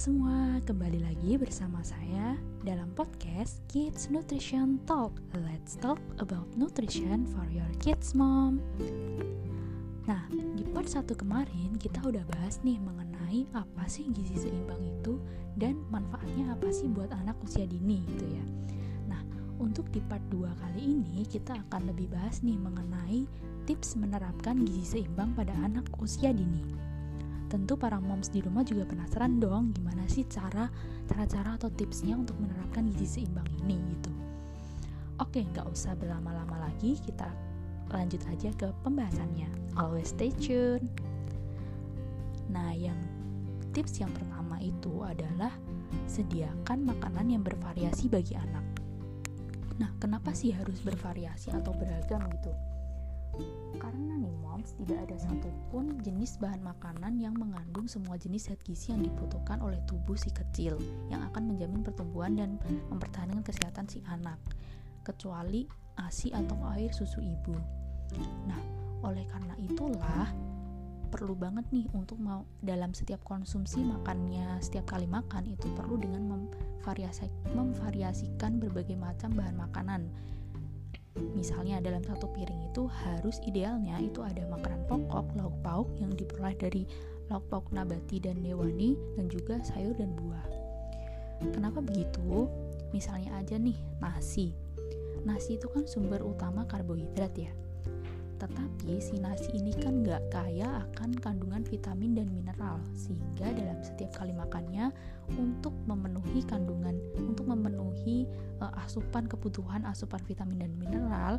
semua, kembali lagi bersama saya dalam podcast Kids Nutrition Talk. Let's talk about nutrition for your kids mom. Nah, di part 1 kemarin kita udah bahas nih mengenai apa sih gizi seimbang itu dan manfaatnya apa sih buat anak usia dini gitu ya. Nah, untuk di part 2 kali ini kita akan lebih bahas nih mengenai tips menerapkan gizi seimbang pada anak usia dini. Tentu para moms di rumah juga penasaran dong gimana sih cara cara-cara atau tipsnya untuk menerapkan gizi seimbang ini gitu. Oke, nggak usah berlama-lama lagi, kita lanjut aja ke pembahasannya. Always stay tune. Nah, yang tips yang pertama itu adalah sediakan makanan yang bervariasi bagi anak. Nah, kenapa sih harus bervariasi atau beragam gitu? Karena nih moms, tidak ada satupun jenis bahan makanan yang mengandung semua jenis zat gizi yang dibutuhkan oleh tubuh si kecil yang akan menjamin pertumbuhan dan mempertahankan kesehatan si anak, kecuali ASI atau air susu ibu. Nah, oleh karena itulah perlu banget nih untuk mau dalam setiap konsumsi makannya setiap kali makan itu perlu dengan memvariasi, memvariasikan berbagai macam bahan makanan Misalnya dalam satu piring itu harus idealnya itu ada makanan pokok, lauk pauk yang diperoleh dari lauk pauk nabati dan hewani dan juga sayur dan buah. Kenapa begitu? Misalnya aja nih nasi. Nasi itu kan sumber utama karbohidrat ya. Tetapi si nasi ini kan nggak kaya akan kandungan vitamin dan mineral, sehingga dalam setiap kali makannya untuk memenuhi kandungan, untuk memenuhi uh, asupan kebutuhan asupan vitamin dan mineral,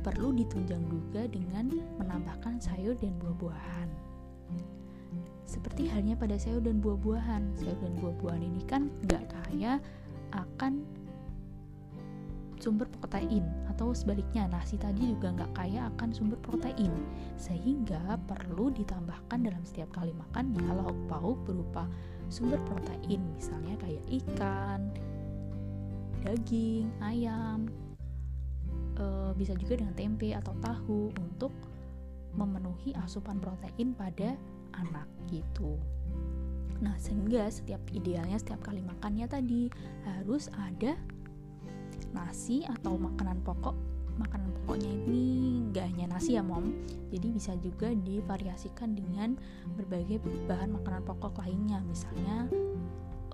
perlu ditunjang juga dengan menambahkan sayur dan buah-buahan. Seperti halnya pada sayur dan buah-buahan, sayur dan buah-buahan ini kan nggak kaya akan sumber protein atau sebaliknya nasi tadi juga nggak kaya akan sumber protein sehingga perlu ditambahkan dalam setiap kali makannya lauk pauk berupa sumber protein misalnya kayak ikan, daging, ayam, e, bisa juga dengan tempe atau tahu untuk memenuhi asupan protein pada anak gitu. Nah, sehingga setiap idealnya setiap kali makannya tadi harus ada nasi atau makanan pokok. Makanan pokoknya ini nggak hanya nasi ya mom. Jadi bisa juga divariasikan dengan berbagai bahan makanan pokok lainnya. Misalnya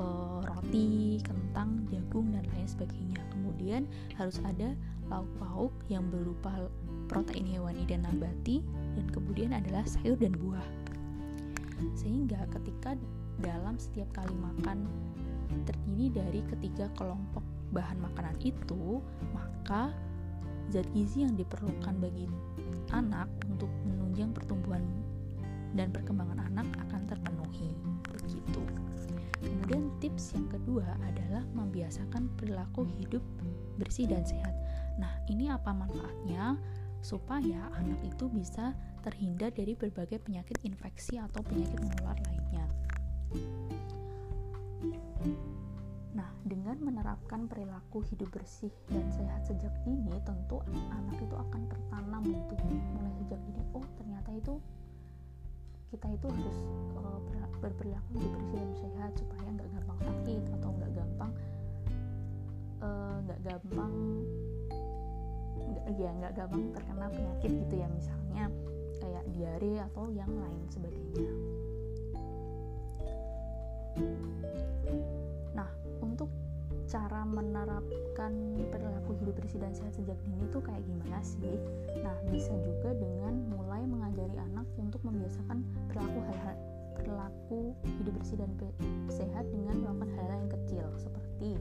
uh, roti kentang jagung dan lain sebagainya. Kemudian harus ada lauk pauk yang berupa protein hewani dan nabati dan kemudian adalah sayur dan buah. Sehingga ketika dalam setiap kali makan terdiri dari ketiga kelompok bahan makanan itu, maka zat gizi yang diperlukan bagi anak untuk menunjang pertumbuhan dan perkembangan anak akan terpenuhi. Begitu. Kemudian tips yang kedua adalah membiasakan perilaku hidup bersih dan sehat. Nah, ini apa manfaatnya? Supaya anak itu bisa terhindar dari berbagai penyakit infeksi atau penyakit menular lainnya. Nah, dengan menerapkan perilaku hidup bersih dan sehat sejak dini, tentu anak itu akan tertanam gitu mulai sejak dini. Oh, ternyata itu kita itu harus uh, berperilaku hidup bersih dan sehat supaya nggak gampang sakit atau nggak gampang eh, nggak uh, gampang ya nggak gampang terkena penyakit gitu ya misalnya kayak diare atau yang lain sebagainya. Cara menerapkan perilaku hidup bersih dan sehat sejak dini itu kayak gimana sih? Nah, bisa juga dengan mulai mengajari anak untuk membiasakan perilaku hal-hal perilaku hidup bersih dan sehat dengan melakukan hal-hal yang kecil seperti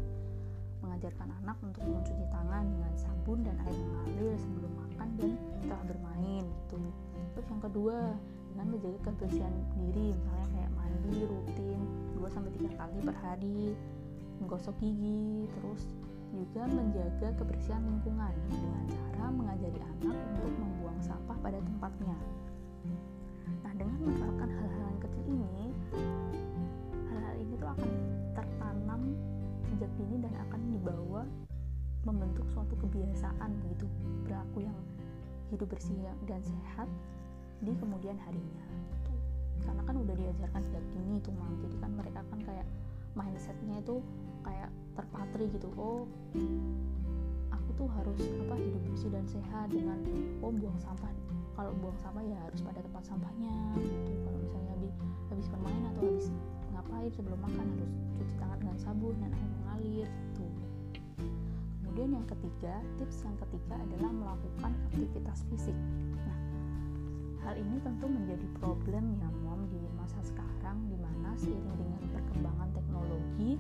mengajarkan anak untuk mencuci tangan dengan sabun dan air mengalir sebelum makan dan setelah bermain gitu. Terus yang kedua, dengan menjaga kebersihan diri misalnya kayak mandi rutin 2 sampai 3 kali per hari menggosok gigi, terus juga menjaga kebersihan lingkungan dengan cara mengajari anak untuk membuang sampah pada tempatnya. Nah, dengan menerapkan hal-hal yang kecil ini, hal-hal ini tuh akan tertanam sejak dini dan akan dibawa membentuk suatu kebiasaan begitu perilaku yang hidup bersih dan sehat di kemudian harinya. karena kan udah diajarkan sejak dini tuh mam jadi kan mereka kan kayak mindsetnya itu kayak terpatri gitu. Oh aku tuh harus apa hidup bersih dan sehat dengan oh buang sampah. Kalau buang sampah ya harus pada tempat sampahnya gitu. Kalau misalnya habis habis bermain atau habis ngapain sebelum makan harus cuci tangan dengan sabun dan air mengalir gitu. Kemudian yang ketiga tips yang ketiga adalah melakukan aktivitas fisik. Nah hal ini tentu menjadi problem ya mom di masa sekarang di mana seiring dengan perkembangan teknologi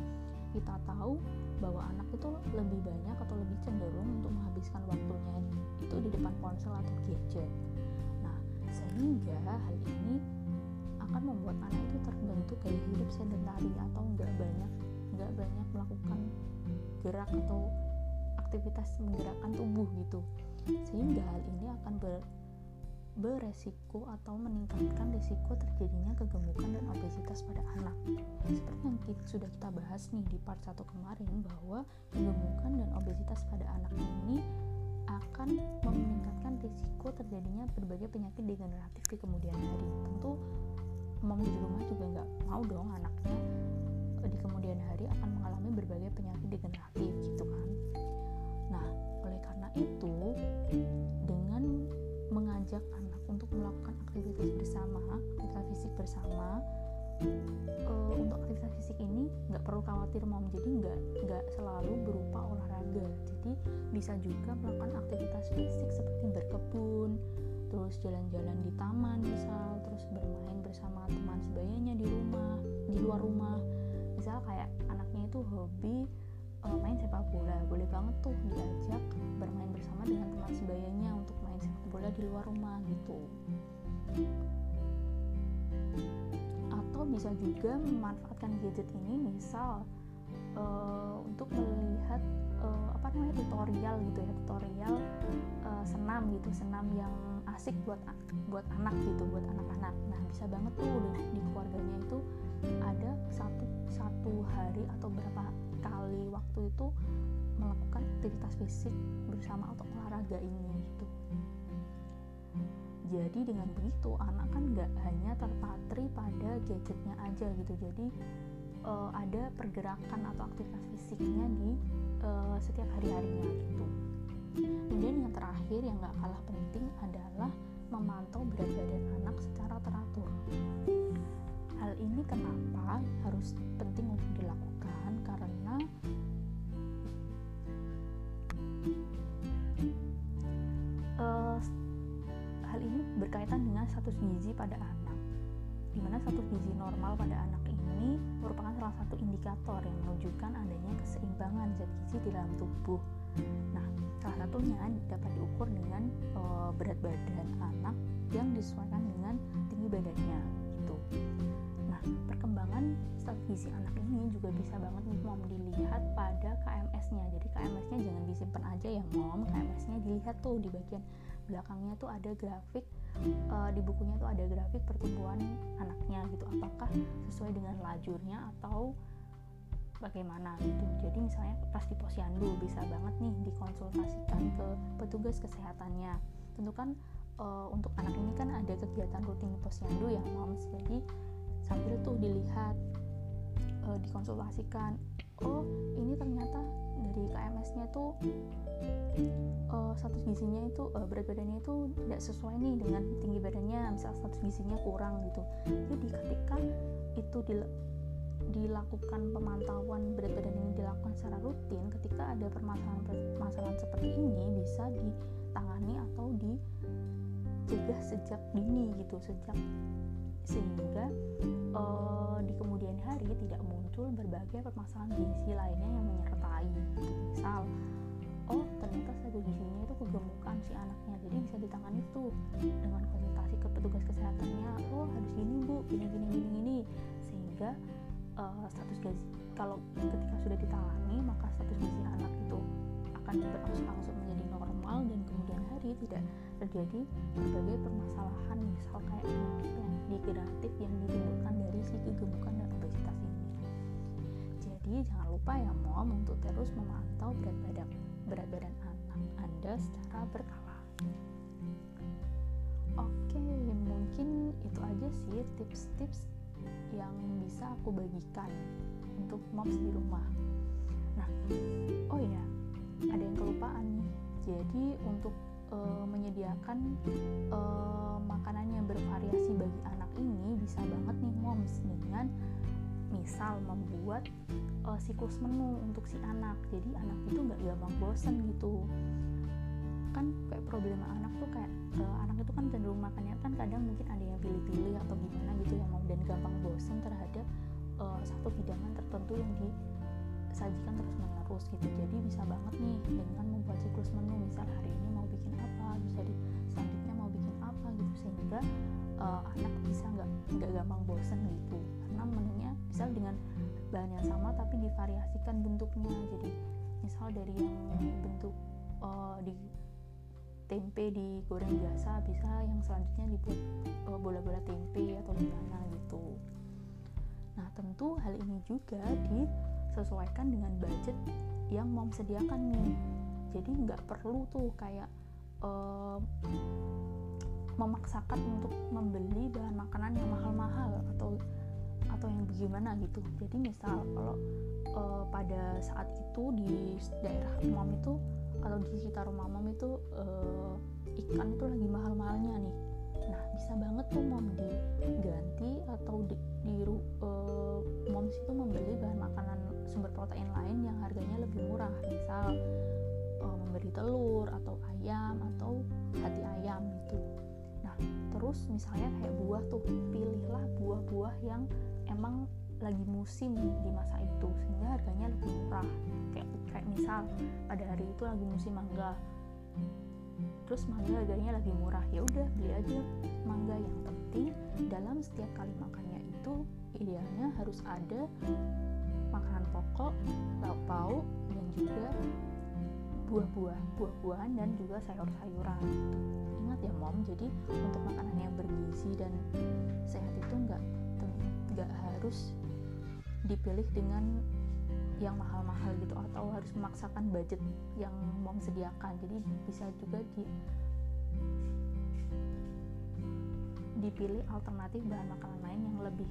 kita tahu bahwa anak itu lebih banyak atau lebih cenderung untuk menghabiskan waktunya itu di depan ponsel atau gadget. Nah, sehingga hal ini akan membuat anak itu terbentuk gaya hidup sedentari atau nggak banyak nggak banyak melakukan gerak atau aktivitas menggerakkan tubuh gitu sehingga hal ini akan beresiko atau meningkatkan risiko terjadinya kegemukan dan obesitas pada anak. Seperti yang sudah kita bahas nih di part 1 kemarin bahwa kegemukan dan obesitas pada anak ini akan meningkatkan risiko terjadinya berbagai penyakit degeneratif di kemudian hari. Tentu mom di rumah juga nggak mau dong anaknya di kemudian hari akan mengalami berbagai penyakit degeneratif gitu kan. Nah, oleh karena itu mengajak anak untuk melakukan aktivitas bersama, aktivitas fisik bersama. Uh, untuk aktivitas fisik ini nggak perlu khawatir mom, jadi nggak nggak selalu berupa olahraga. Jadi bisa juga melakukan aktivitas fisik seperti berkebun, terus jalan-jalan di taman misal, terus bermain bersama teman sebayanya di rumah, di luar rumah. Misal kayak anaknya itu hobi uh, main sepak bola, boleh banget tuh diajak bermain bersama dengan teman sebayanya untuk di luar rumah gitu. Atau bisa juga memanfaatkan gadget ini misal uh, untuk melihat uh, apa namanya tutorial gitu ya tutorial uh, senam gitu senam yang asik buat buat anak gitu buat anak-anak. Nah bisa banget tuh di, di keluarganya itu ada satu satu hari atau berapa kali waktu itu melakukan aktivitas fisik bersama atau olahraga ini gitu jadi dengan begitu anak kan nggak hanya terpatri pada gadgetnya aja gitu. Jadi uh, ada pergerakan atau aktivitas fisiknya di uh, setiap hari-harinya gitu. Kemudian yang terakhir yang nggak kalah penting adalah memantau berat badan anak secara teratur gizi pada anak di mana status gizi normal pada anak ini merupakan salah satu indikator yang menunjukkan adanya keseimbangan zat gizi di dalam tubuh. Nah, salah satunya dapat diukur dengan e, berat badan anak yang disesuaikan dengan tinggi badannya gitu. Nah, perkembangan status gizi anak ini juga bisa banget nih mom dilihat pada KMS-nya. Jadi KMS-nya jangan disimpan aja ya mom. KMS-nya dilihat tuh di bagian belakangnya tuh ada grafik uh, di bukunya tuh ada grafik pertumbuhan anaknya gitu. Apakah sesuai dengan lajurnya atau bagaimana gitu. Jadi misalnya pas di posyandu bisa banget nih dikonsultasikan ke petugas kesehatannya. Tentu kan uh, untuk anak ini kan ada kegiatan rutin di posyandu ya moms. Jadi sambil tuh dilihat uh, dikonsultasikan oh ini ternyata dari KMS-nya tuh uh, status gizinya itu uh, berat badannya itu tidak sesuai nih dengan tinggi badannya misal status gizinya kurang gitu. Jadi ketika itu dil dilakukan pemantauan berat badan ini dilakukan secara rutin ketika ada permasalahan-permasalahan seperti ini bisa ditangani atau dicegah sejak dini gitu sejak sehingga uh, di kemudian hari tidak muncul berbagai permasalahan gizi lainnya yang menyertai. Misal oh ternyata status gizinya itu kegemukan si anaknya. Jadi bisa ditangani tuh dengan konsultasi ke petugas kesehatannya. Oh harus gini bu gini gini gini gini. Sehingga uh, status gizi kalau ketika sudah ditangani maka status gizi anak akan berangsur-angsur menjadi normal dan kemudian hari tidak terjadi berbagai permasalahan misal kayak penyakit yang degeneratif yang ditimbulkan dari si kegemukan dan obesitas ini jadi jangan lupa ya mom untuk terus memantau berat badan berat badan anak Anda secara berkala. Oke, mungkin itu aja sih tips tips-tips yang bisa aku bagikan untuk moms di rumah nah oh iya ada yang kelupaan nih. Jadi untuk uh, menyediakan uh, makanan yang bervariasi bagi anak ini bisa banget nih moms dengan misal membuat uh, siklus menu untuk si anak. Jadi anak itu nggak gampang bosen gitu. Kan kayak problema anak tuh kayak uh, anak itu kan cenderung makannya kan kadang mungkin ada yang pilih-pilih atau gimana gitu ya mau dan gampang bosen terhadap uh, satu hidangan tertentu yang disajikan terus menerus gitu. Jadi bisa banget nih dengan membuat siklus menu misal hari ini mau bikin apa bisa di selanjutnya mau bikin apa gitu sehingga uh, anak bisa nggak nggak gampang bosen gitu. Karena menunya misal dengan bahan yang sama tapi divariasikan bentuknya. Jadi misal dari yang bentuk uh, di tempe digoreng biasa bisa yang selanjutnya dibuat uh, bola-bola tempe atau gimana gitu nah tentu hal ini juga disesuaikan dengan budget yang mau sediakan nih. Jadi nggak perlu tuh kayak uh, memaksakan untuk membeli bahan makanan yang mahal-mahal atau atau yang bagaimana gitu. Jadi misal kalau uh, pada saat itu di daerah mom itu kalau di sekitar rumah mom itu uh, ikan itu lagi mahal-mahalnya nih. Nah bisa banget tuh mom diganti protein lain yang harganya lebih murah. Misal uh, memberi telur atau ayam atau hati ayam gitu. Nah terus misalnya kayak buah tuh pilihlah buah-buah yang emang lagi musim di masa itu sehingga harganya lebih murah. Kayak kayak misal pada hari itu lagi musim mangga. Terus mangga harganya lagi murah. Ya udah beli aja mangga yang penting. Dalam setiap kali makannya itu idealnya harus ada pokok lauk pauk dan juga buah-buah buah-buahan dan juga sayur-sayuran. Ingat ya mom? Jadi untuk makanan yang bergizi dan sehat itu nggak nggak harus dipilih dengan yang mahal-mahal gitu atau harus memaksakan budget yang mau sediakan. Jadi bisa juga di dipilih alternatif bahan makanan lain yang lebih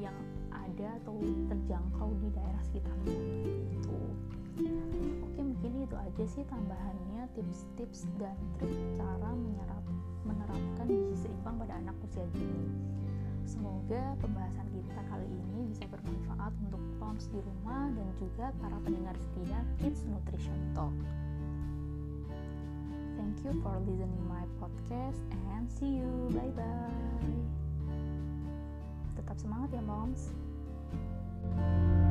yang ada atau terjangkau di daerah sekitarnya gitu oke mungkin itu aja sih tambahannya tips-tips dan trik cara menyerap menerapkan gizi seimbang pada anak usia dini semoga pembahasan kita kali ini bisa bermanfaat untuk moms di rumah dan juga para pendengar setia Kids Nutrition Talk. Thank you for listening my podcast and see you. Bye bye. Tetap semangat ya moms. thank you